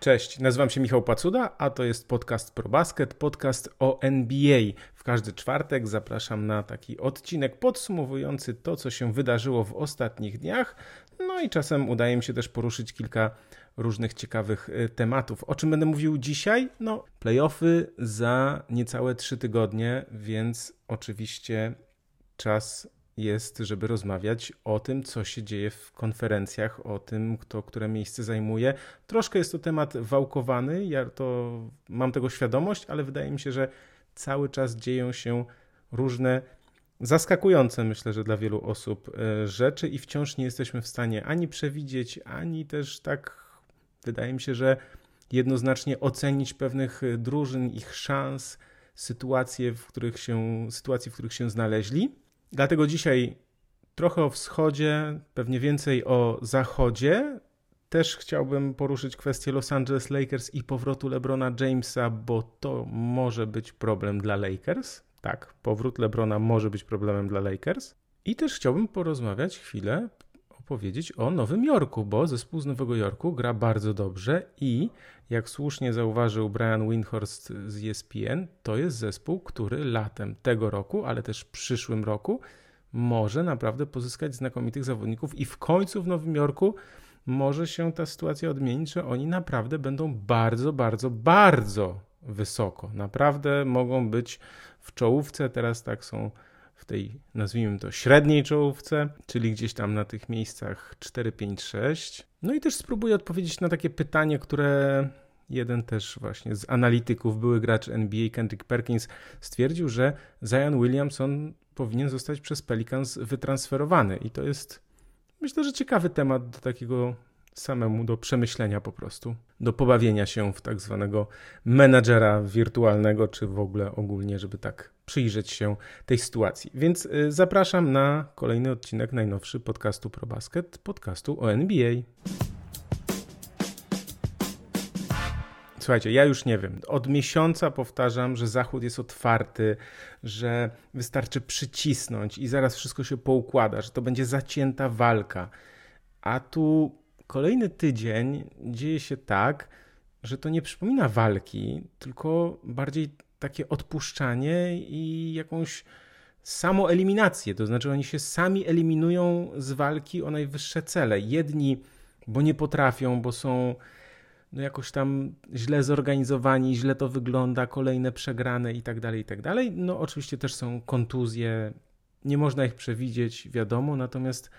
Cześć, nazywam się Michał Pacuda, a to jest podcast ProBasket, podcast o NBA. W każdy czwartek zapraszam na taki odcinek podsumowujący to, co się wydarzyło w ostatnich dniach. No i czasem udaje mi się też poruszyć kilka różnych ciekawych y, tematów. O czym będę mówił dzisiaj? No, playoffy za niecałe trzy tygodnie, więc oczywiście czas jest, żeby rozmawiać o tym, co się dzieje w konferencjach, o tym, kto które miejsce zajmuje. Troszkę jest to temat wałkowany, ja to mam tego świadomość, ale wydaje mi się, że cały czas dzieją się różne zaskakujące, myślę, że dla wielu osób e, rzeczy i wciąż nie jesteśmy w stanie ani przewidzieć, ani też tak, wydaje mi się, że jednoznacznie ocenić pewnych drużyn, ich szans, sytuacje, w których się, sytuacji, w których się znaleźli. Dlatego dzisiaj trochę o wschodzie, pewnie więcej o zachodzie. Też chciałbym poruszyć kwestię Los Angeles Lakers i powrotu LeBrona Jamesa, bo to może być problem dla Lakers. Tak, powrót LeBrona może być problemem dla Lakers. I też chciałbym porozmawiać chwilę, opowiedzieć o Nowym Jorku, bo zespół z Nowego Jorku gra bardzo dobrze i jak słusznie zauważył Brian Windhorst z ESPN, to jest zespół, który latem tego roku, ale też przyszłym roku może naprawdę pozyskać znakomitych zawodników i w końcu w Nowym Jorku może się ta sytuacja odmienić, że oni naprawdę będą bardzo, bardzo, bardzo wysoko. Naprawdę mogą być w czołówce. Teraz tak są w tej, nazwijmy to, średniej czołówce, czyli gdzieś tam na tych miejscach 4, 5, 6. No i też spróbuję odpowiedzieć na takie pytanie, które jeden też właśnie z analityków, były gracz NBA, Kendrick Perkins, stwierdził, że Zion Williamson powinien zostać przez Pelicans wytransferowany. I to jest, myślę, że ciekawy temat do takiego samemu do przemyślenia po prostu, do pobawienia się w tak zwanego menadżera wirtualnego, czy w ogóle ogólnie, żeby tak przyjrzeć się tej sytuacji. Więc y, zapraszam na kolejny odcinek najnowszy podcastu ProBasket, podcastu o NBA. Słuchajcie, ja już nie wiem. Od miesiąca powtarzam, że Zachód jest otwarty, że wystarczy przycisnąć i zaraz wszystko się poukłada, że to będzie zacięta walka. A tu kolejny tydzień dzieje się tak, że to nie przypomina walki, tylko bardziej takie odpuszczanie i jakąś samoeliminację. To znaczy, oni się sami eliminują z walki o najwyższe cele. Jedni, bo nie potrafią, bo są no jakoś tam źle zorganizowani, źle to wygląda, kolejne przegrane i tak dalej, i tak dalej. No oczywiście też są kontuzje, nie można ich przewidzieć, wiadomo, natomiast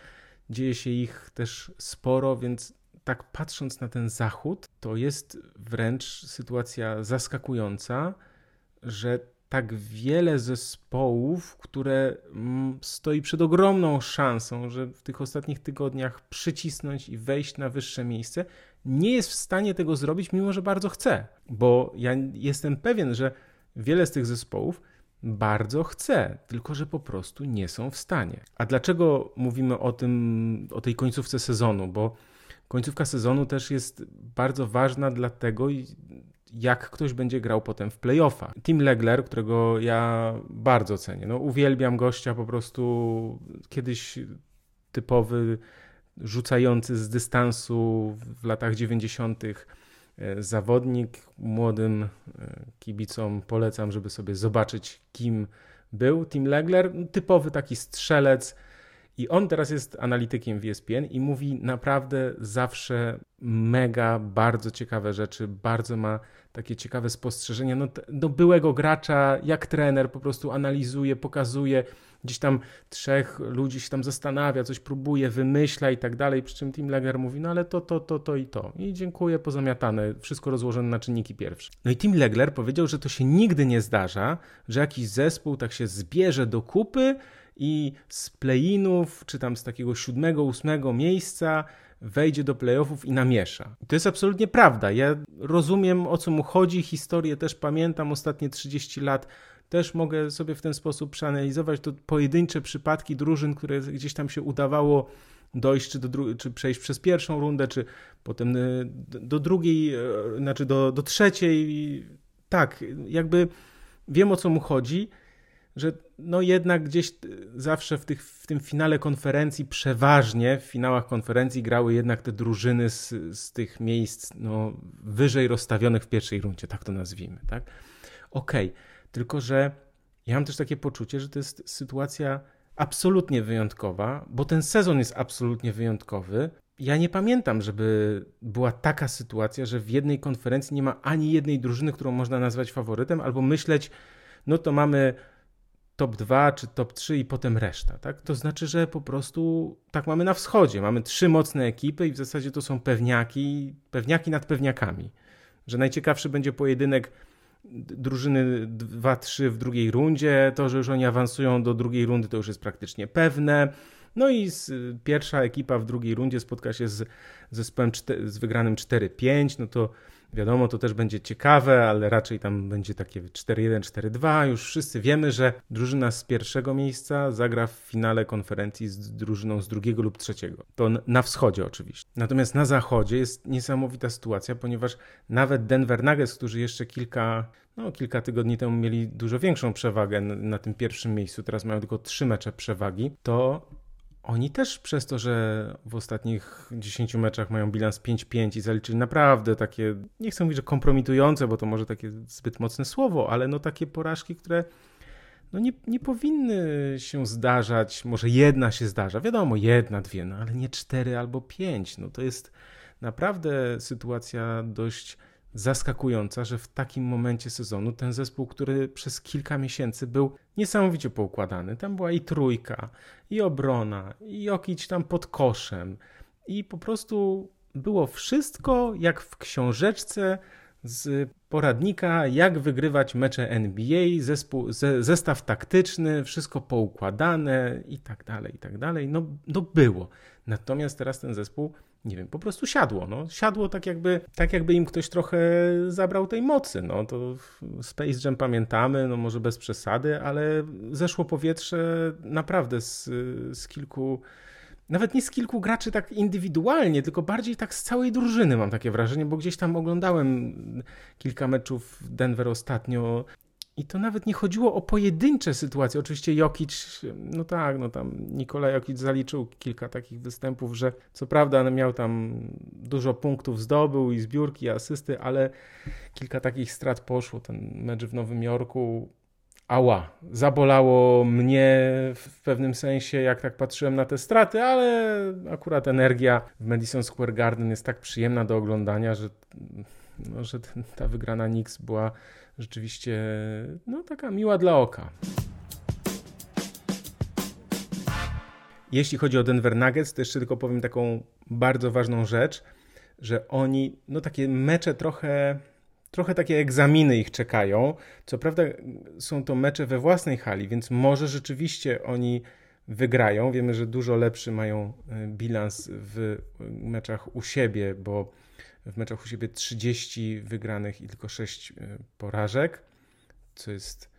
dzieje się ich też sporo, więc tak patrząc na ten zachód, to jest wręcz sytuacja zaskakująca, że tak wiele zespołów, które mm, stoi przed ogromną szansą, że w tych ostatnich tygodniach przycisnąć i wejść na wyższe miejsce, nie jest w stanie tego zrobić, mimo że bardzo chce. Bo ja jestem pewien, że wiele z tych zespołów bardzo chce, tylko że po prostu nie są w stanie. A dlaczego mówimy o tym, o tej końcówce sezonu? Bo końcówka sezonu też jest bardzo ważna dlatego, jak ktoś będzie grał potem w playoffa. Tim Legler, którego ja bardzo cenię, no uwielbiam gościa po prostu kiedyś typowy rzucający z dystansu w latach 90. E, zawodnik. Młodym e, kibicom polecam, żeby sobie zobaczyć, kim był Tim Legler. Typowy taki strzelec. I on teraz jest analitykiem ESPN i mówi naprawdę zawsze mega, bardzo ciekawe rzeczy, bardzo ma takie ciekawe spostrzeżenia. No, do byłego gracza, jak trener, po prostu analizuje, pokazuje gdzieś tam trzech ludzi się tam zastanawia, coś próbuje, wymyśla i tak dalej, przy czym Tim Legger mówi, no ale to, to, to, to i to. I dziękuję, pozamiatane, wszystko rozłożone na czynniki pierwsze. No i Tim Legler powiedział, że to się nigdy nie zdarza, że jakiś zespół tak się zbierze do kupy i z play-inów, czy tam z takiego siódmego, ósmego miejsca wejdzie do playoffów i namiesza. I to jest absolutnie prawda. Ja rozumiem o co mu chodzi, historię też pamiętam ostatnie 30 lat też mogę sobie w ten sposób przeanalizować to pojedyncze przypadki drużyn, które gdzieś tam się udawało dojść, czy, do czy przejść przez pierwszą rundę, czy potem y, do drugiej, y, znaczy do, do trzeciej. Tak, jakby wiem o co mu chodzi, że no jednak gdzieś zawsze w, tych, w tym finale konferencji, przeważnie w finałach konferencji grały jednak te drużyny z, z tych miejsc no, wyżej rozstawionych w pierwszej rundzie, tak to nazwijmy, tak? Okej, okay. Tylko że ja mam też takie poczucie, że to jest sytuacja absolutnie wyjątkowa, bo ten sezon jest absolutnie wyjątkowy. Ja nie pamiętam, żeby była taka sytuacja, że w jednej konferencji nie ma ani jednej drużyny, którą można nazwać faworytem, albo myśleć, no to mamy top 2 czy top 3 i potem reszta. Tak? To znaczy, że po prostu tak mamy na wschodzie. Mamy trzy mocne ekipy i w zasadzie to są pewniaki, pewniaki nad pewniakami. Że najciekawszy będzie pojedynek drużyny 2-3 w drugiej rundzie. To, że już oni awansują do drugiej rundy, to już jest praktycznie pewne. No i z, pierwsza ekipa w drugiej rundzie spotka się z zespołem z wygranym 4-5. No to Wiadomo, to też będzie ciekawe, ale raczej tam będzie takie 4-1, 4-2. Już wszyscy wiemy, że drużyna z pierwszego miejsca zagra w finale konferencji z drużyną z drugiego lub trzeciego. To na wschodzie oczywiście. Natomiast na zachodzie jest niesamowita sytuacja, ponieważ nawet Denver Nuggets, którzy jeszcze kilka, no, kilka tygodni temu mieli dużo większą przewagę na tym pierwszym miejscu, teraz mają tylko trzy mecze przewagi, to oni też przez to, że w ostatnich 10 meczach mają bilans 5-5 i zaliczyli naprawdę takie, nie chcę mówić, że kompromitujące, bo to może takie zbyt mocne słowo, ale no takie porażki, które no nie, nie powinny się zdarzać. Może jedna się zdarza, wiadomo, jedna, dwie, no ale nie cztery albo pięć. No to jest naprawdę sytuacja dość zaskakująca, że w takim momencie sezonu ten zespół, który przez kilka miesięcy był niesamowicie poukładany, tam była i trójka, i obrona, i Jokic tam pod koszem i po prostu było wszystko jak w książeczce z poradnika, jak wygrywać mecze NBA, zespół, ze, zestaw taktyczny, wszystko poukładane i tak dalej, i tak dalej. No, no było. Natomiast teraz ten zespół nie wiem, po prostu siadło. No. Siadło tak jakby, tak jakby im ktoś trochę zabrał tej mocy. No. To Space Jam pamiętamy, no może bez przesady, ale zeszło powietrze naprawdę z, z kilku nawet nie z kilku graczy tak indywidualnie, tylko bardziej tak z całej drużyny mam takie wrażenie, bo gdzieś tam oglądałem kilka meczów Denver ostatnio i to nawet nie chodziło o pojedyncze sytuacje. Oczywiście Jokic, no tak, no tam Nikola Jokic zaliczył kilka takich występów, że co prawda miał tam dużo punktów zdobył i zbiórki, i asysty, ale kilka takich strat poszło. Ten mecz w Nowym Jorku, ała, zabolało mnie w pewnym sensie, jak tak patrzyłem na te straty, ale akurat energia w Madison Square Garden jest tak przyjemna do oglądania, że, no, że ta wygrana Knicks była rzeczywiście no, taka miła dla oka. Jeśli chodzi o Denver Nuggets, to jeszcze tylko powiem taką bardzo ważną rzecz, że oni, no takie mecze trochę, trochę takie egzaminy ich czekają. Co prawda są to mecze we własnej hali, więc może rzeczywiście oni wygrają. Wiemy, że dużo lepszy mają e, bilans w meczach u siebie, bo w meczach u siebie 30 wygranych i tylko 6 e, porażek, co jest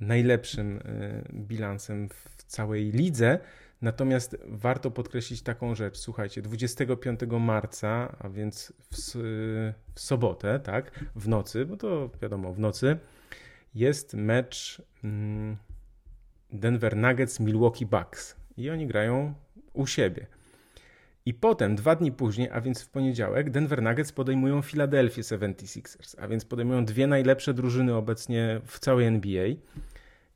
najlepszym e, bilansem w całej lidze. Natomiast warto podkreślić taką rzecz. Słuchajcie, 25 marca, a więc w, w sobotę, tak, w nocy, bo to wiadomo, w nocy jest mecz mm, Denver Nuggets Milwaukee Bucks i oni grają u siebie. I potem, dwa dni później, a więc w poniedziałek, Denver Nuggets podejmują Philadelphia 76ers, a więc podejmują dwie najlepsze drużyny obecnie w całej NBA.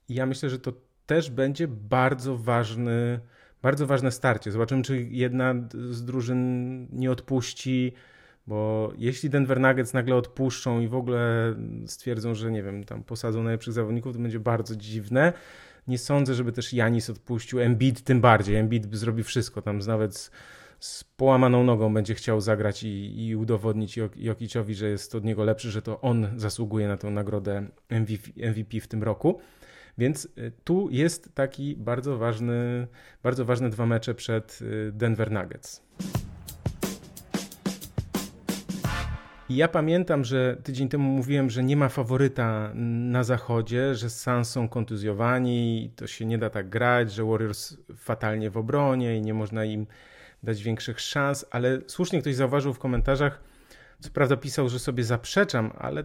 I ja myślę, że to też będzie bardzo ważny, bardzo ważne starcie. Zobaczymy, czy jedna z drużyn nie odpuści, bo jeśli Denver Nuggets nagle odpuszczą i w ogóle stwierdzą, że nie wiem, tam posadzą najlepszych zawodników, to będzie bardzo dziwne. Nie sądzę, żeby też Janis odpuścił, Embiid tym bardziej. Embiid zrobi wszystko, tam nawet z połamaną nogą będzie chciał zagrać i, i udowodnić Jokiciowi, że jest od niego lepszy, że to on zasługuje na tę nagrodę MVP, MVP w tym roku. Więc y, tu jest taki bardzo ważny, bardzo ważne dwa mecze przed y, Denver Nuggets. I ja pamiętam, że tydzień temu mówiłem, że nie ma faworyta na zachodzie, że Suns są kontuzjowani, to się nie da tak grać, że Warriors fatalnie w obronie i nie można im dać większych szans, ale słusznie ktoś zauważył w komentarzach, co prawda pisał, że sobie zaprzeczam, ale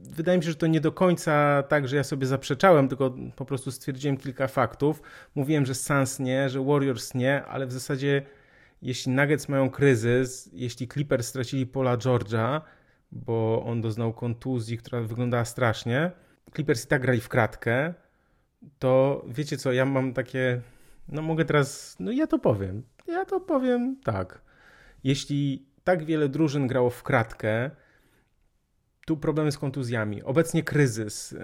wydaje mi się, że to nie do końca tak, że ja sobie zaprzeczałem, tylko po prostu stwierdziłem kilka faktów. Mówiłem, że Suns nie, że Warriors nie, ale w zasadzie jeśli Nuggets mają kryzys, jeśli Clippers stracili Pola George'a, bo on doznał kontuzji, która wyglądała strasznie, Clippers i tak grali w kratkę, to wiecie co, ja mam takie, no mogę teraz, no ja to powiem, ja to powiem tak. Jeśli tak wiele drużyn grało w kratkę, tu problemy z kontuzjami, obecnie kryzys, y,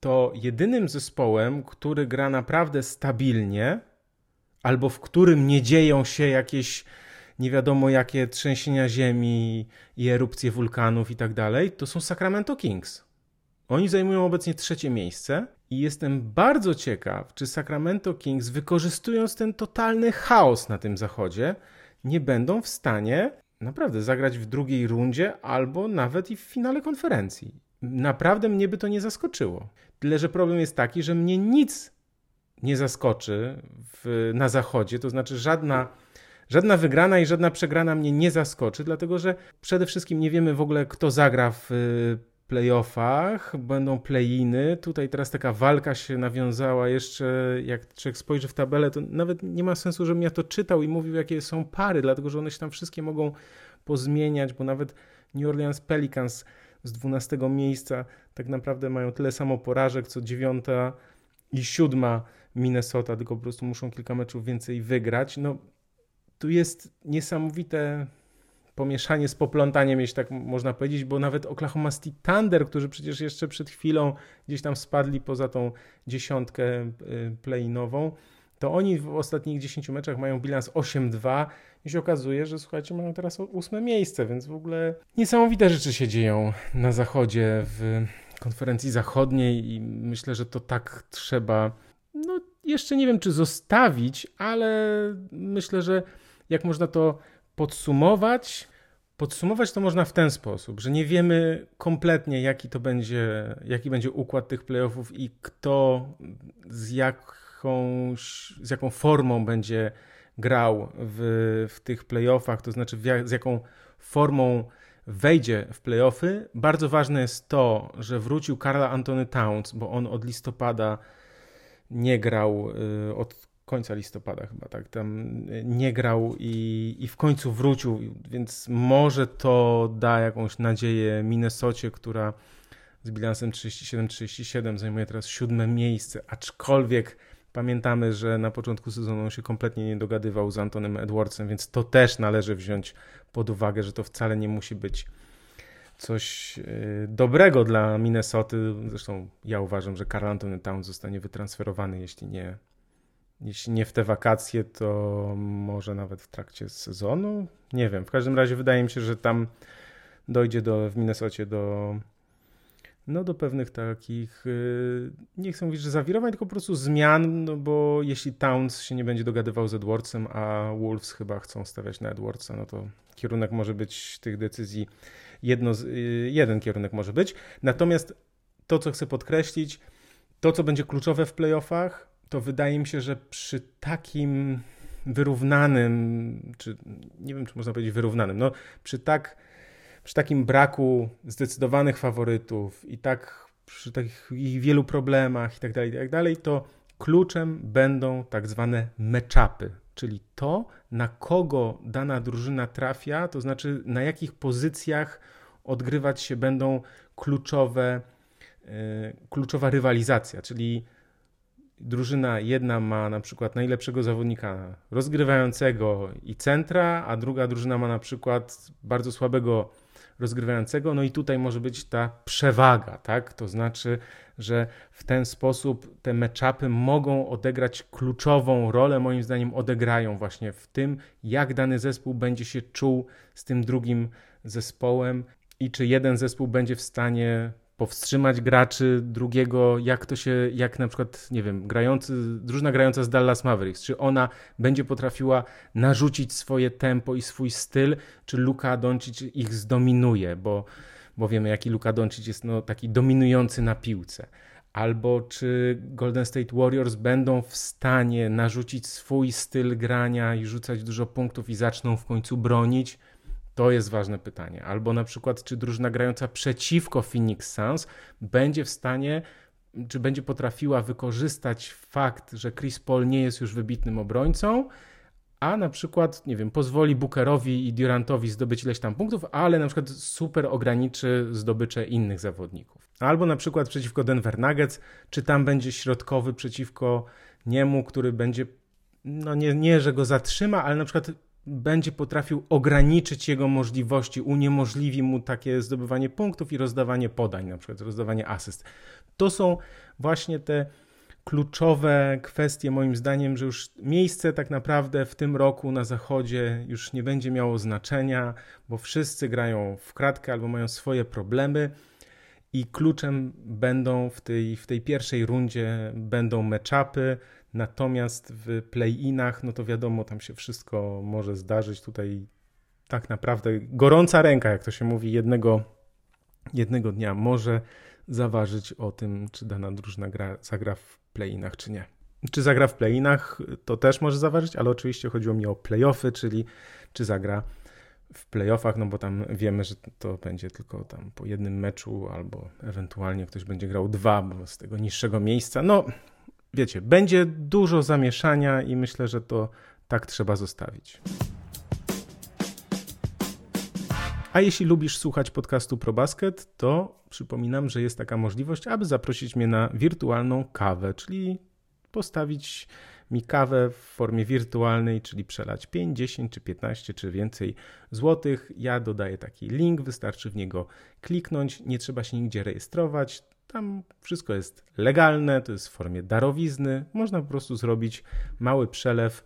to jedynym zespołem, który gra naprawdę stabilnie, albo w którym nie dzieją się jakieś nie wiadomo jakie trzęsienia ziemi i erupcje wulkanów i tak dalej, to są Sacramento Kings. Oni zajmują obecnie trzecie miejsce i jestem bardzo ciekaw, czy Sacramento Kings, wykorzystując ten totalny chaos na tym zachodzie, nie będą w stanie naprawdę zagrać w drugiej rundzie albo nawet i w finale konferencji. Naprawdę mnie by to nie zaskoczyło. Tyle, że problem jest taki, że mnie nic nie zaskoczy w, na zachodzie, to znaczy żadna, żadna wygrana i żadna przegrana mnie nie zaskoczy, dlatego że przede wszystkim nie wiemy w ogóle, kto zagra w playoffach, będą playiny. Tutaj teraz taka walka się nawiązała jeszcze, jak człowiek spojrzy w tabelę, to nawet nie ma sensu, żebym ja to czytał i mówił, jakie są pary, dlatego że one się tam wszystkie mogą pozmieniać, bo nawet New Orleans Pelicans z 12 miejsca tak naprawdę mają tyle samo porażek, co dziewiąta i siódma Minnesota, tylko po prostu muszą kilka meczów więcej wygrać. No, tu jest niesamowite pomieszanie z poplątaniem, jeśli tak można powiedzieć, bo nawet Oklahoma City Thunder, którzy przecież jeszcze przed chwilą gdzieś tam spadli poza tą dziesiątkę y, play-inową, to oni w ostatnich 10 meczach mają bilans 8-2 i się okazuje, że słuchajcie, mają teraz ósme miejsce, więc w ogóle niesamowite rzeczy się dzieją na zachodzie w konferencji zachodniej i myślę, że to tak trzeba, no jeszcze nie wiem czy zostawić, ale myślę, że jak można to podsumować. Podsumować to można w ten sposób, że nie wiemy kompletnie, jaki to będzie, jaki będzie układ tych playoffów i kto z, jakąś, z jaką formą będzie grał w, w tych playoffach, to znaczy z jaką formą wejdzie w playoffy. Bardzo ważne jest to, że wrócił Karla Antony Towns, bo on od listopada nie grał, y, od końca listopada chyba, tak, tam nie grał i, i w końcu wrócił, więc może to da jakąś nadzieję Minnesocie, która z bilansem 37-37 zajmuje teraz siódme miejsce, aczkolwiek pamiętamy, że na początku sezonu on się kompletnie nie dogadywał z Antonem Edwardsem, więc to też należy wziąć pod uwagę, że to wcale nie musi być coś y, dobrego dla Minnesoty. Zresztą ja uważam, że Karl Antony Towns zostanie wytransferowany, jeśli nie jeśli nie w te wakacje, to może nawet w trakcie sezonu. Nie wiem. W każdym razie wydaje mi się, że tam dojdzie do, w Minnesocie do, no, do pewnych takich, yy, nie chcę mówić, że zawirowań, tylko po prostu zmian, no bo jeśli Towns się nie będzie dogadywał z Edwardsem, a Wolves chyba chcą stawiać na Edwardsa, no to kierunek może być tych decyzji, jedno, yy, jeden kierunek może być. Natomiast to, co chcę podkreślić, to, co będzie kluczowe w playoffach, to wydaje mi się, że przy takim wyrównanym, czy nie wiem, czy można powiedzieć wyrównanym, no przy, tak, przy takim braku zdecydowanych faworytów i tak przy takich wielu problemach i tak dalej, i tak dalej, to kluczem będą tak zwane meczapy, czyli to, na kogo dana drużyna trafia, to znaczy na jakich pozycjach odgrywać się będą kluczowe, yy, kluczowa rywalizacja, czyli drużyna jedna ma na przykład najlepszego zawodnika rozgrywającego i centra, a druga drużyna ma na przykład bardzo słabego rozgrywającego, no i tutaj może być ta przewaga, tak? To znaczy, że w ten sposób te meczapy mogą odegrać kluczową rolę, moim zdaniem odegrają właśnie w tym, jak dany zespół będzie się czuł z tym drugim zespołem i czy jeden zespół będzie w stanie powstrzymać graczy drugiego, jak to się, jak na przykład, nie wiem, grający, drużyna grająca z Dallas Mavericks, czy ona będzie potrafiła narzucić swoje tempo i swój styl, czy Luka Doncic ich zdominuje, bo, bo wiemy, jaki Luka Doncic jest no, taki dominujący na piłce. Albo czy Golden State Warriors będą w stanie narzucić swój styl grania i rzucać dużo punktów i zaczną w końcu bronić, To jest ważne pytanie. Albo na przykład, czy drużyna grająca przeciwko Phoenix Suns będzie w stanie, czy będzie potrafiła wykorzystać fakt, że Chris Paul nie jest już wybitnym obrońcą, a na przykład, nie wiem, pozwoli Bookerowi i Durantowi zdobyć ileś tam punktów, ale na przykład super ograniczy zdobycze innych zawodników. Albo na przykład przeciwko Denver Nuggets, czy tam będzie środkowy przeciwko niemu, który będzie, no nie, nie że go zatrzyma, ale na przykład będzie potrafił ograniczyć jego możliwości, uniemożliwi mu takie zdobywanie punktów i rozdawanie podań, na przykład rozdawanie asyst. To są właśnie te kluczowe kwestie, moim zdaniem, że już miejsce tak naprawdę w tym roku na zachodzie już nie będzie miało znaczenia, bo wszyscy grają w kratkę albo mają swoje problemy. I kluczem będą w tej, w tej pierwszej rundzie będą meczapy, natomiast w play-inach, no to wiadomo, tam się wszystko może zdarzyć. Tutaj tak naprawdę gorąca ręka, jak to się mówi, jednego, jednego dnia może zaważyć o tym, czy dana drużyna gra, zagra w play-inach, czy nie. Czy zagra w play-inach, to też może zaważyć, ale oczywiście chodziło mi o play-offy, czyli czy zagra w playoffach, no bo tam wiemy, że to będzie tylko tam po jednym meczu, albo ewentualnie ktoś będzie grał dwa, bo z tego niższego miejsca. No, wiecie, będzie dużo zamieszania i myślę, że to tak trzeba zostawić. A jeśli lubisz słuchać podcastu ProBasket, to przypominam, że jest taka możliwość, aby zaprosić mnie na wirtualną kawę, czyli postawić mi kawę w formie wirtualnej, czyli przelać 5, 10 czy 15 czy więcej złotych. Ja dodaję taki link, wystarczy w niego kliknąć, nie trzeba się nigdzie rejestrować. Tam wszystko jest legalne, to jest w formie darowizny. Można po prostu zrobić mały przelew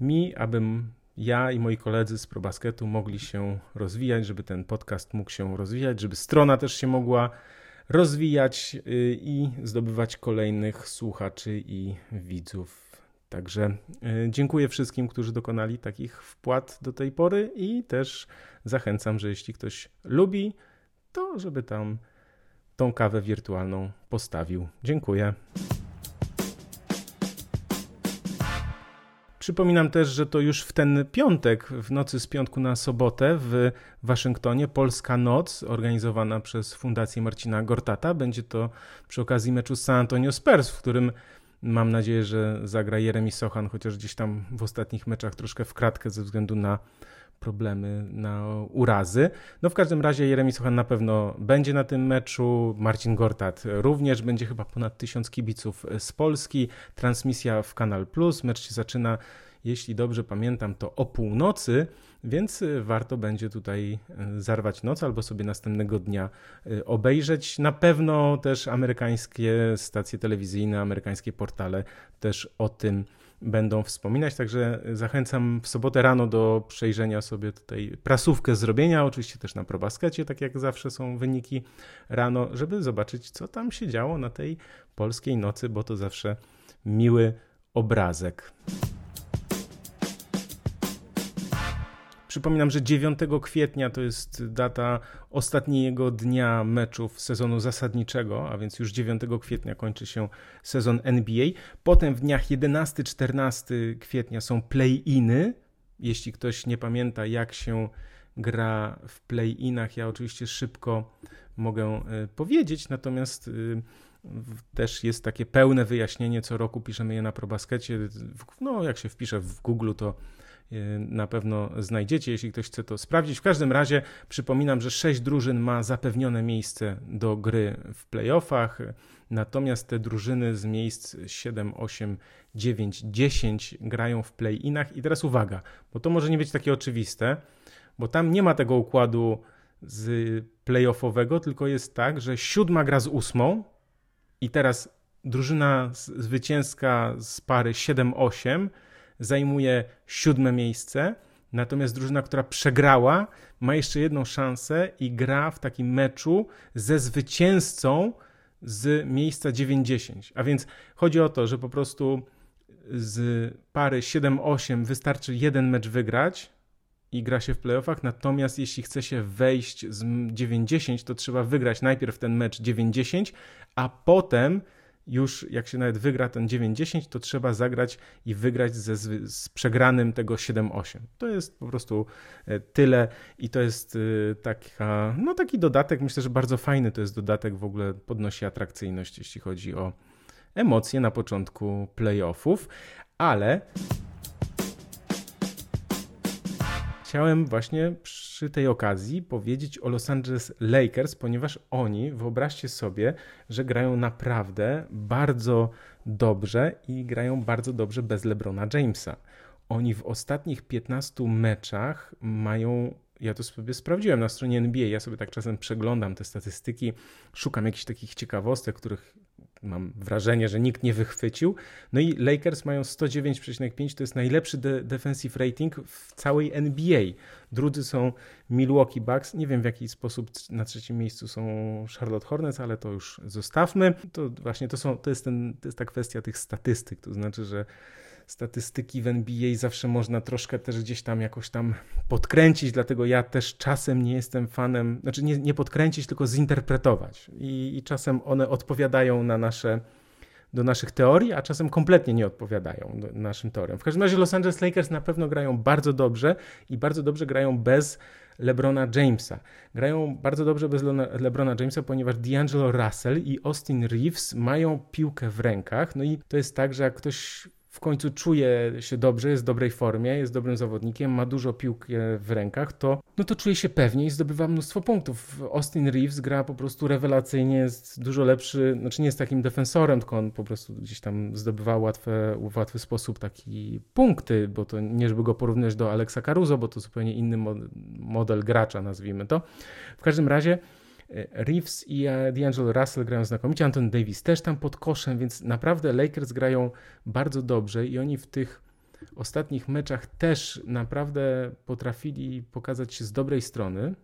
mi, abym ja i moi koledzy z ProBasketu mogli się rozwijać, żeby ten podcast mógł się rozwijać, żeby strona też się mogła rozwijać y, i zdobywać kolejnych słuchaczy i widzów. Także y, dziękuję wszystkim, którzy dokonali takich wpłat do tej pory i też zachęcam, że jeśli ktoś lubi, to żeby tam tą kawę wirtualną postawił. Dziękuję. Przypominam też, że to już w ten piątek, w nocy z piątku na sobotę w Waszyngtonie, Polska Noc, organizowana przez Fundację Marcina Gortata. Będzie to przy okazji meczu z San Antonio Spurs, w którym mam nadzieję, że zagra Jeremy Sochan, chociaż gdzieś tam w ostatnich meczach troszkę w kratkę ze względu na problemy na urazy. No w każdym razie Jeremy Sochan na pewno będzie na tym meczu, Marcin Gortat również, będzie chyba ponad tysiąc kibiców z Polski, transmisja w Kanal Plus, mecz się zaczyna jeśli dobrze pamiętam, to o północy, więc warto będzie tutaj e, zarwać noc albo sobie następnego dnia e, obejrzeć. Na pewno też amerykańskie stacje telewizyjne, amerykańskie portale też o tym będą wspominać, także zachęcam w sobotę rano do przejrzenia sobie tutaj prasówkę zrobienia, oczywiście też na probaskecie, tak jak zawsze są wyniki rano, żeby zobaczyć, co tam się działo na tej polskiej nocy, bo to zawsze miły obrazek. Przypominam, że 9 kwietnia to jest data ostatniego dnia meczów sezonu zasadniczego, a więc już 9 kwietnia kończy się sezon NBA. Potem w dniach 11-14 kwietnia są play-iny. Jeśli ktoś nie pamięta, jak się gra w play-inach, ja oczywiście szybko mogę e, powiedzieć, natomiast e, też jest takie pełne wyjaśnienie, co roku piszemy je na ProBaskecie. No, jak się wpisze w Google, to Y, na pewno znajdziecie, jeśli ktoś chce to sprawdzić. W każdym razie przypominam, że sześć drużyn ma zapewnione miejsce do gry w playoffach, natomiast te drużyny z miejsc 7, 8, 9, 10 grają w play-inach. I teraz uwaga, bo to może nie być takie oczywiste, bo tam nie ma tego układu z playoffowego, tylko jest tak, że siódma gra z ósmą i teraz drużyna zwycięska z pary 7-8 zajmuje siódme miejsce, natomiast drużyna, która przegrała, ma jeszcze jedną szansę i gra w takim meczu ze zwycięzcą z miejsca 90. A więc chodzi o to, że po prostu z pary 7-8 wystarczy jeden mecz wygrać i gra się w playoffach, natomiast jeśli chce się wejść z 90, to trzeba wygrać najpierw ten mecz 90, a potem już jak się nawet wygra ten 9-10, to trzeba zagrać i wygrać ze, z przegranym tego 7-8. To jest po prostu e, tyle i to jest e, taka, no taki dodatek, myślę, że bardzo fajny to jest dodatek, w ogóle podnosi atrakcyjność, jeśli chodzi o emocje na początku playoffów, ale chciałem właśnie przy tej okazji powiedzieć o Los Angeles Lakers, ponieważ oni, wyobraźcie sobie, że grają naprawdę bardzo dobrze i grają bardzo dobrze bez LeBrona Jamesa. Oni w ostatnich 15 meczach mają ja to sobie sprawdziłem na stronie NBA. Ja sobie tak czasem przeglądam te statystyki, szukam jakichś takich ciekawostek, których mam wrażenie, że nikt nie wychwycił. No i Lakers mają 109,5, to jest najlepszy de defensive rating w całej NBA. Drudzy są Milwaukee Bucks. Nie wiem w jaki sposób na trzecim miejscu są Charlotte Hornets, ale to już zostawmy. To właśnie to, są, to, jest, ten, to jest ta kwestia tych statystyk, to znaczy, że statystyki w NBA zawsze można troszkę też gdzieś tam jakoś tam podkręcić, dlatego ja też czasem nie jestem fanem, znaczy nie, nie podkręcić, tylko zinterpretować. I, I, czasem one odpowiadają na nasze, do naszych teorii, a czasem kompletnie nie odpowiadają naszym teoriom. W każdym razie Los Angeles Lakers na pewno grają bardzo dobrze i bardzo dobrze grają bez LeBrona Jamesa. Grają bardzo dobrze bez LeBrona Jamesa, ponieważ D'Angelo Russell i Austin Reeves mają piłkę w rękach. No i to jest tak, że jak ktoś w końcu czuje się dobrze, jest w dobrej formie, jest dobrym zawodnikiem, ma dużo piłki w rękach, to, no to czuje się pewnie i zdobywa mnóstwo punktów. Austin Reeves gra po prostu rewelacyjnie, jest dużo lepszy, znaczy nie jest takim defensorem, tylko on po prostu gdzieś tam zdobywa łatwe, w łatwy sposób taki punkty, bo to nie żeby go porównać do Alexa Caruso, bo to zupełnie inny model gracza, nazwijmy to. W każdym razie Reeves i e, D'Angelo Russell grają znakomicie, Anton Davis też tam pod koszem, więc naprawdę Lakers grają bardzo dobrze i oni w tych ostatnich meczach też naprawdę potrafili pokazać się z dobrej strony.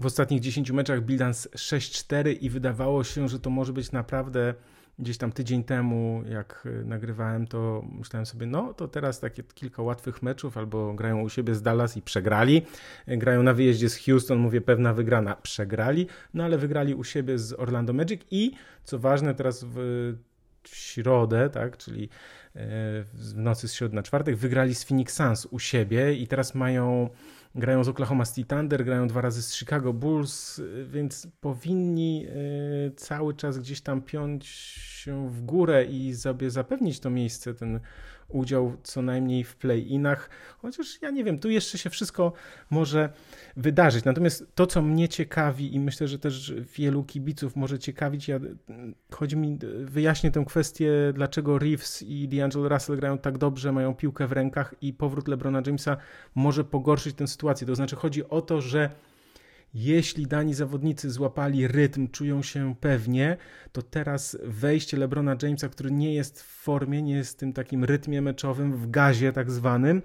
W ostatnich 10 meczach bilans 6-4 i wydawało się, że to może być naprawdę gdzieś tam tydzień temu, jak e, nagrywałem, to myślałem sobie, no to teraz takie kilka łatwych meczów, albo grają u siebie z Dallas i przegrali, e, grają na wyjeździe z Houston, mówię, pewna wygrana, przegrali, no ale wygrali u siebie z Orlando Magic i co ważne, teraz w, w środę, tak, czyli e, w nocy z środy na czwartek, wygrali z Phoenix Suns u siebie i teraz mają grają z Oklahoma City Thunder, grają dwa razy z Chicago Bulls, więc powinni cały czas gdzieś tam piąć się w górę i sobie zapewnić to miejsce, ten udział co najmniej w play-inach, chociaż ja nie wiem, tu jeszcze się wszystko może wydarzyć. Natomiast to, co mnie ciekawi i myślę, że też wielu kibiców może ciekawić, ja, chodzi mi, wyjaśnię tę kwestię, dlaczego Reeves i D'Angelo Russell grają tak dobrze, mają piłkę w rękach i powrót LeBrona Jamesa może pogorszyć tę sytuację. To znaczy chodzi o to, że jeśli dani zawodnicy złapali rytm, czują się pewnie, to teraz wejście LeBrona Jamesa, który nie jest w formie, nie jest w tym takim rytmie meczowym, w gazie tak zwanym,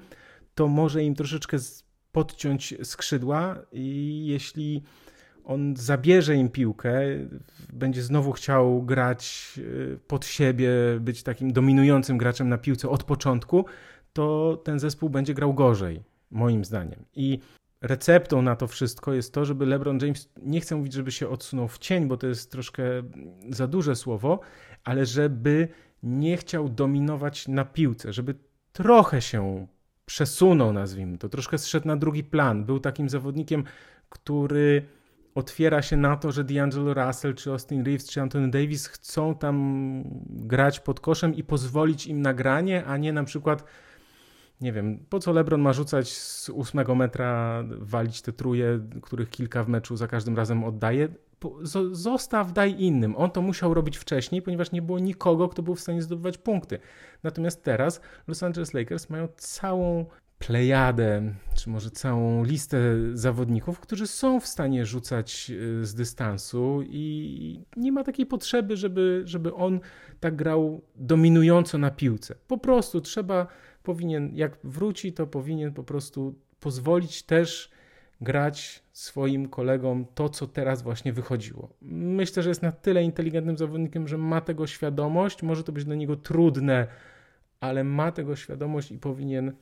to może im troszeczkę podciąć skrzydła i jeśli on zabierze im piłkę, będzie znowu chciał grać y, pod siebie, być takim dominującym graczem na piłce od początku, to ten zespół będzie grał gorzej, moim zdaniem. I receptą na to wszystko jest to, żeby LeBron James, nie chcę mówić, żeby się odsunął w cień, bo to jest troszkę za duże słowo, ale żeby nie chciał dominować na piłce, żeby trochę się przesunął, nazwijmy to, troszkę zszedł na drugi plan. Był takim zawodnikiem, który otwiera się na to, że D'Angelo Russell, czy Austin Reeves, czy Anthony Davis chcą tam grać pod koszem i pozwolić im na granie, a nie na przykład nie wiem, po co LeBron ma rzucać z ósmego metra, walić te truje, których kilka w meczu za każdym razem oddaje. Zostaw, daj innym. On to musiał robić wcześniej, ponieważ nie było nikogo, kto był w stanie zdobywać punkty. Natomiast teraz Los Angeles Lakers mają całą plejadę, czy może całą listę zawodników, którzy są w stanie rzucać y, z dystansu i nie ma takiej potrzeby, żeby, żeby on tak grał dominująco na piłce. Po prostu trzeba powinien, jak wróci, to powinien po prostu pozwolić też grać swoim kolegom to, co teraz właśnie wychodziło. Myślę, że jest na tyle inteligentnym zawodnikiem, że ma tego świadomość. Może to być dla niego trudne, ale ma tego świadomość i powinien,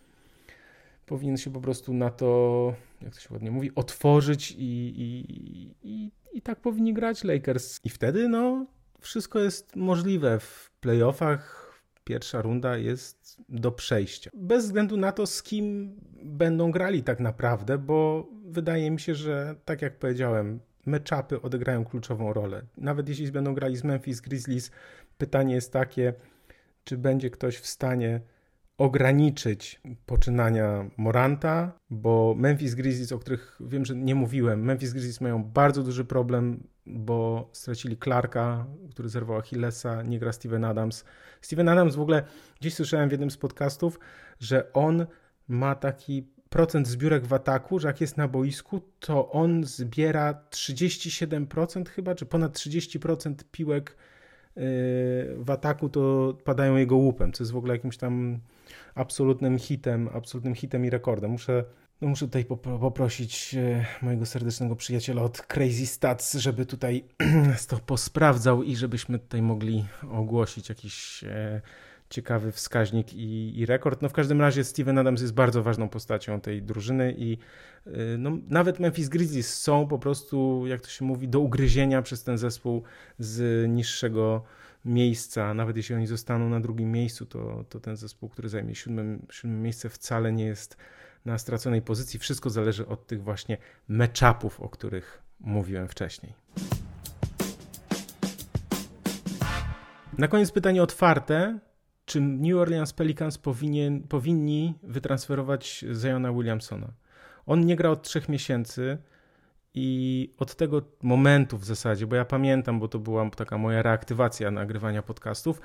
powinien się po prostu na to, jak to się ładnie mówi, otworzyć i, i, i, i tak powinni grać Lakers. I wtedy, no, wszystko jest możliwe w playoffach. Pierwsza runda jest do przejścia. Bez względu na to, z kim będą grali tak naprawdę, bo wydaje mi się, że tak jak powiedziałem, meczapy odegrają kluczową rolę. Nawet jeśli będą grali z Memphis Grizzlies, pytanie jest takie, czy będzie ktoś w stanie ograniczyć poczynania Moranta, bo Memphis Grizzlies, o których wiem, że nie mówiłem, Memphis Grizzlies mają bardzo duży problem, bo stracili Clarka, który zerwał Achillesa, nie gra Steven Adams. Steven Adams w ogóle, gdzieś słyszałem w jednym z podcastów, że on ma taki procent zbiórek w ataku, że jak jest na boisku, to on zbiera 37% chyba, czy ponad 30% piłek yy, w ataku, to padają jego łupem, co jest w ogóle jakimś tam absolutnym hitem, absolutnym hitem i rekordem. Muszę, no muszę tutaj poprosić e, mojego serdecznego przyjaciela od Crazy Stats, żeby tutaj to posprawdzał i żebyśmy tutaj mogli ogłosić jakiś e, ciekawy wskaźnik i, i, rekord. No w każdym razie Steven Adams jest bardzo ważną postacią tej drużyny i e, no, nawet Memphis Grizzlies są po prostu, jak to się mówi, do ugryzienia przez ten zespół z niższego miejsca, nawet jeśli oni zostaną na drugim miejscu, to, to ten zespół, który zajmie siódme, siódme miejsce, wcale nie jest na straconej pozycji. Wszystko zależy od tych właśnie meczapów, o których mówiłem wcześniej. Na koniec pytanie otwarte. Czy New Orleans Pelicans powinien, powinni wytransferować Zayona Williamsona? On nie gra od trzech miesięcy. I od tego momentu w zasadzie, bo ja pamiętam, bo to była taka moja reaktywacja nagrywania podcastów,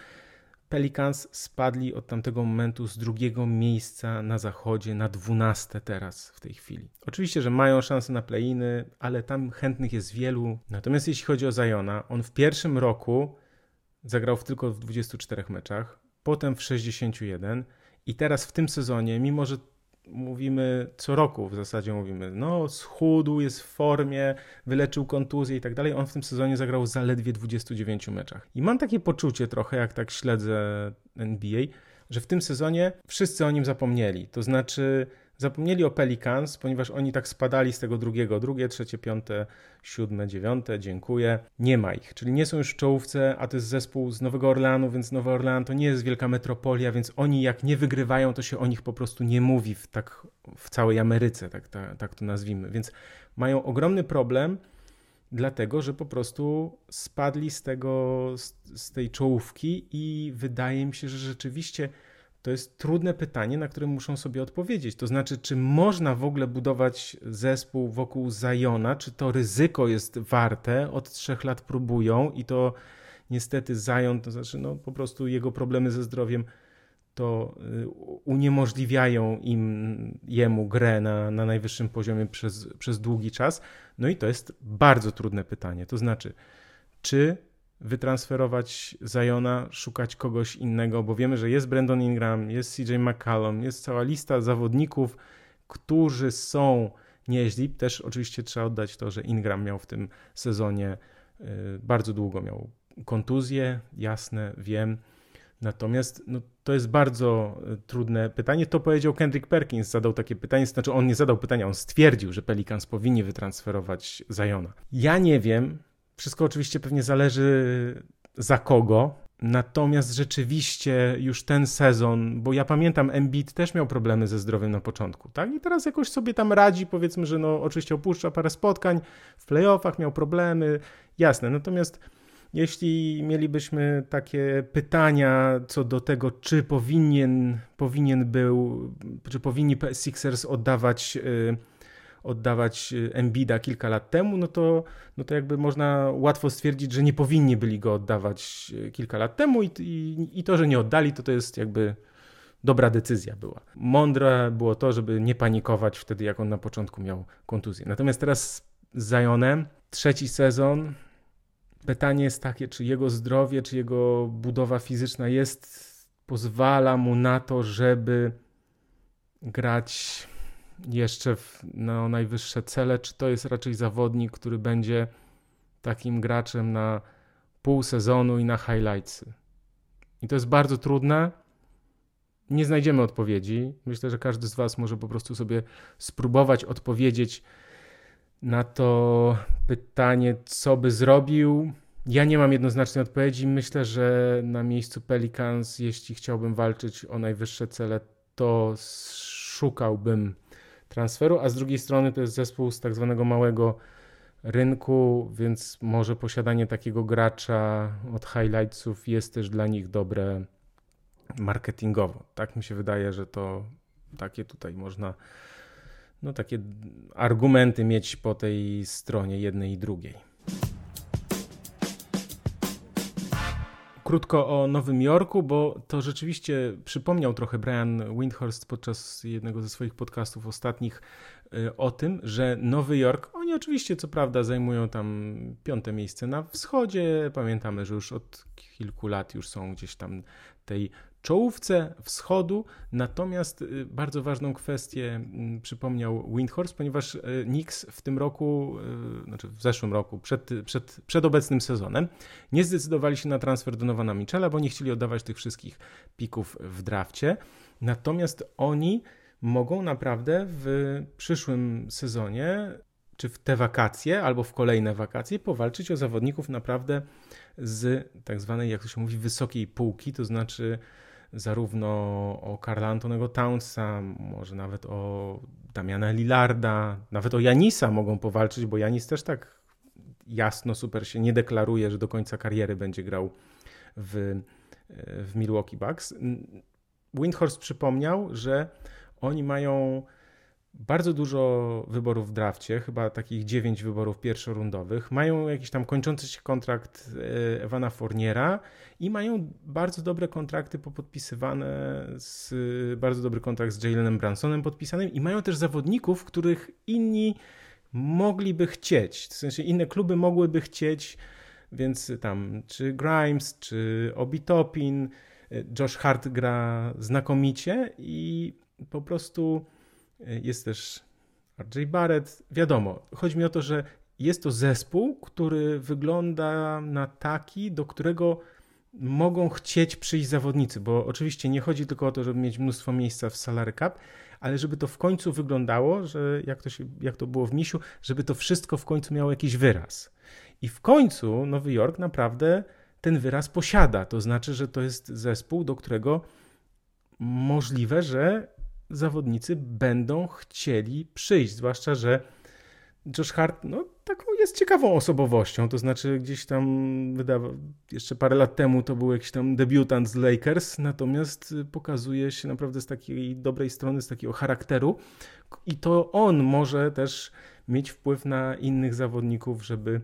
Pelicans spadli od tamtego momentu z drugiego miejsca na zachodzie na dwunaste teraz w tej chwili. Oczywiście, że mają szansę na play-iny, ale tam chętnych jest wielu. Natomiast jeśli chodzi o Zajona, on w pierwszym roku zagrał w tylko w 24 meczach, potem w 61 i teraz w tym sezonie, mimo że mówimy co roku w zasadzie mówimy, no schudł, jest w formie, wyleczył kontuzję i tak dalej. On w tym sezonie zagrał zaledwie 29 meczach. I mam takie poczucie trochę, jak tak śledzę NBA, że w tym sezonie wszyscy o nim zapomnieli. To znaczy Zapomnieli o Pelicans, ponieważ oni tak spadali z tego drugiego, drugie, trzecie, piąte, siódme, dziewiąte, dziękuję. Nie ma ich, czyli nie są już w czołówce, a to jest zespół z Nowego Orleanu, więc Nowy Orlean to nie jest wielka metropolia, więc oni jak nie wygrywają, to się o nich po prostu nie mówi w, tak, w całej Ameryce, tak, tak, to nazwijmy. Więc mają ogromny problem, dlatego że po prostu spadli z, tego, z, z tej czołówki i wydaje mi się, że rzeczywiście to jest trudne pytanie, na które muszą sobie odpowiedzieć. To znaczy, czy można w ogóle budować zespół wokół Zajona, czy to ryzyko jest warte? Od trzech lat próbują i to niestety Zajon, to znaczy no, po prostu jego problemy ze zdrowiem to y, uniemożliwiają im, jemu grę na, na najwyższym poziomie przez, przez długi czas. No i to jest bardzo trudne pytanie. To znaczy, czy wytransferować Zajona, szukać kogoś innego, bo wiemy, że jest Brandon Ingram, jest CJ McCallum, jest cała lista zawodników, którzy są nieźli. Też oczywiście trzeba oddać to, że Ingram miał w tym sezonie y, bardzo długo miał kontuzję, jasne, wiem. Natomiast no, to jest bardzo y, trudne pytanie. To powiedział Kendrick Perkins, zadał takie pytanie, znaczy on nie zadał pytania, on stwierdził, że Pelicans powinni wytransferować Zajona. Ja nie wiem, wszystko oczywiście pewnie zależy za kogo. Natomiast rzeczywiście już ten sezon, bo ja pamiętam, Embiid też miał problemy ze zdrowiem na początku, tak? I teraz jakoś sobie tam radzi, powiedzmy, że no oczywiście opuszcza parę spotkań, w playoffach miał problemy, jasne. Natomiast jeśli mielibyśmy takie pytania co do tego, czy powinien, powinien był, czy powinni Sixers oddawać yy, oddawać Embida kilka lat temu, no to, no to jakby można łatwo stwierdzić, że nie powinni byli go oddawać y, kilka lat temu i, i, i to, że nie oddali, to to jest jakby dobra decyzja była. Mądre było to, żeby nie panikować wtedy, jak on na początku miał kontuzję. Natomiast teraz z Zionem, trzeci sezon, pytanie jest takie, czy jego zdrowie, czy jego budowa fizyczna jest, pozwala mu na to, żeby grać jeszcze na najwyższe cele, czy to jest raczej zawodnik, który będzie takim graczem na pół sezonu i na highlightsy. I to jest bardzo trudne. Nie znajdziemy odpowiedzi. Myślę, że każdy z Was może po prostu sobie spróbować odpowiedzieć na to pytanie, co by zrobił. Ja nie mam jednoznacznej odpowiedzi. Myślę, że na miejscu Pelicans, jeśli chciałbym walczyć o najwyższe cele, to szukałbym transferu, a z drugiej strony to jest zespół z tak zwanego małego rynku, więc może posiadanie takiego gracza od highlightsów jest też dla nich dobre marketingowo. Tak mi się wydaje, że to takie tutaj można no takie argumenty mieć po tej stronie jednej i drugiej. Krótko o Nowym Jorku, bo to rzeczywiście przypomniał trochę Brian Windhorst podczas jednego ze swoich podcastów ostatnich y, o tym, że Nowy Jork, oni oczywiście co prawda zajmują tam piąte miejsce na wschodzie, pamiętamy, że już od kilku lat już są gdzieś tam tej czołówce wschodu. Natomiast y, bardzo ważną kwestię mm, przypomniał Windhorst, ponieważ y, Knicks w tym roku, y, znaczy w zeszłym roku, przed, przed, przed obecnym sezonem, nie zdecydowali się na transfer Donowana Michela, bo nie chcieli oddawać tych wszystkich pików w drafcie. Natomiast oni mogą naprawdę w przyszłym sezonie, czy w te wakacje, albo w kolejne wakacje, powalczyć o zawodników naprawdę z tak zwanej, jak to się mówi, wysokiej półki, to znaczy zarówno o Karla Antonego Townsa, może nawet o Damiana Lillarda, nawet o Janisa mogą powalczyć, bo Janis też tak jasno super się nie deklaruje, że do końca kariery będzie grał w, w Milwaukee Bucks. Windhorst przypomniał, że oni mają bardzo dużo wyborów w drafcie, chyba takich dziewięć wyborów pierwszorundowych. Mają jakiś tam kończący się kontrakt Ewana Fourniera i mają bardzo dobre kontrakty popodpisywane, z, bardzo dobry kontrakt z Jalenem Bransonem podpisanym i mają też zawodników, których inni mogliby chcieć. W sensie inne kluby mogłyby chcieć, więc tam czy Grimes, czy Obi Topin, e, Josh Hart gra znakomicie i po prostu jest też RJ Barrett. Wiadomo, chodzi mi o to, że jest to zespół, który wygląda na taki, do którego mogą chcieć przyjść zawodnicy, bo oczywiście nie chodzi tylko o to, żeby mieć mnóstwo miejsca w salary cap, ale żeby to w końcu wyglądało, że jak to, się, jak to było w Misiu, żeby to wszystko w końcu miało jakiś wyraz. I w końcu Nowy Jork naprawdę ten wyraz posiada. To znaczy, że to jest zespół, do którego możliwe, że zawodnicy będą chcieli przyjść, zwłaszcza, że Josh Hart no, taką jest ciekawą osobowością, to znaczy gdzieś tam wydawał, jeszcze parę lat temu to był jakiś tam debiutant z Lakers, natomiast pokazuje się naprawdę z takiej dobrej strony, z takiego charakteru. I to on może też mieć wpływ na innych zawodników, żeby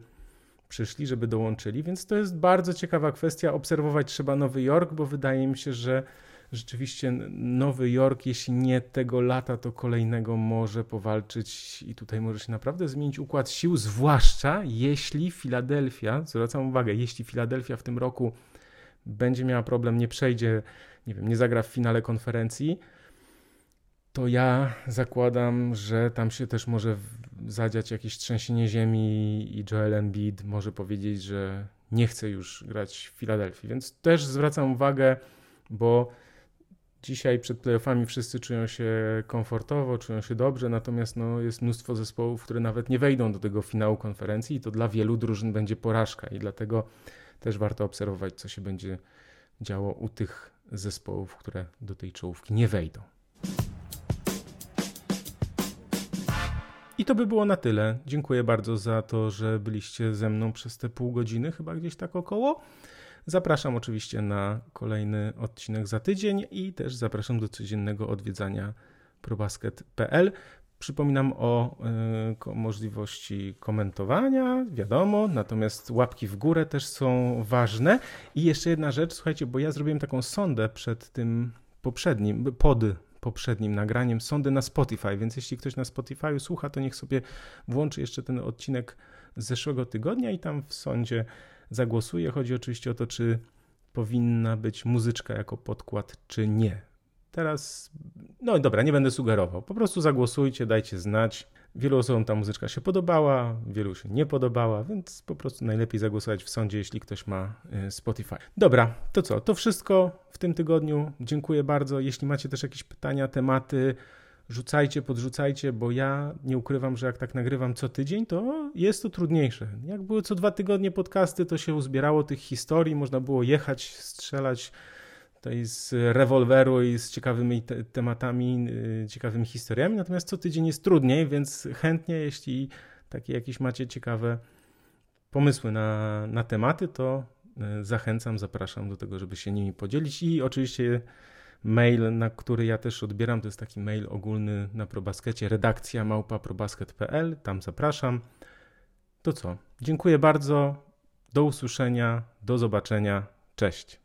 przyszli, żeby dołączyli, więc to jest bardzo ciekawa kwestia. Obserwować trzeba Nowy Jork, bo wydaje mi się, że rzeczywiście Nowy Jork, jeśli nie tego lata, to kolejnego może powalczyć i tutaj może się naprawdę zmienić układ sił, zwłaszcza jeśli Filadelfia, zwracam uwagę, jeśli Filadelfia w tym roku będzie miała problem, nie przejdzie, nie wiem, nie zagra w finale konferencji, to ja zakładam, że tam się też może zadziać jakieś trzęsienie ziemi i Joel Embiid może powiedzieć, że nie chce już grać w Filadelfii. Więc też zwracam uwagę, bo Dzisiaj przed playoffami wszyscy czują się komfortowo, czują się dobrze, natomiast no, jest mnóstwo zespołów, które nawet nie wejdą do tego finału konferencji i to dla wielu drużyn będzie porażka i dlatego też warto obserwować, co się będzie działo u tych zespołów, które do tej czołówki nie wejdą. I to by było na tyle. Dziękuję bardzo za to, że byliście ze mną przez te pół godziny, chyba gdzieś tak około. Zapraszam oczywiście na kolejny odcinek za tydzień i też zapraszam do codziennego odwiedzania probasket.pl. Przypominam o y, możliwości komentowania, wiadomo, natomiast łapki w górę też są ważne. I jeszcze jedna rzecz, słuchajcie, bo ja zrobiłem taką sondę przed tym poprzednim, pod poprzednim nagraniem, sondę na Spotify, więc jeśli ktoś na Spotify słucha, to niech sobie włączy jeszcze ten odcinek z zeszłego tygodnia i tam w sądzie zagłosuje. Chodzi oczywiście o to, czy powinna być muzyczka jako podkład, czy nie. Teraz, no dobra, nie będę sugerował. Po prostu zagłosujcie, dajcie znać. Wielu osobom ta muzyczka się podobała, wielu się nie podobała, więc po prostu najlepiej zagłosować w sądzie, jeśli ktoś ma y, Spotify. Dobra, to co? To wszystko w tym tygodniu. Dziękuję bardzo. Jeśli macie też jakieś pytania, tematy, rzucajcie, podrzucajcie, bo ja nie ukrywam, że jak tak nagrywam co tydzień, to jest to trudniejsze. Jak były co dwa tygodnie podcasty, to się uzbierało tych historii, można było jechać, strzelać tutaj z rewolweru i z ciekawymi te tematami, yy, ciekawymi historiami, natomiast co tydzień jest trudniej, więc chętnie, jeśli takie jakieś macie ciekawe pomysły na, na tematy, to yy, zachęcam, zapraszam do tego, żeby się nimi podzielić i oczywiście mail, na który ja też odbieram, to jest taki mail ogólny na ProBaskecie, redakcja małpa probasket.pl, tam zapraszam. To co? Dziękuję bardzo, do usłyszenia, do zobaczenia, cześć.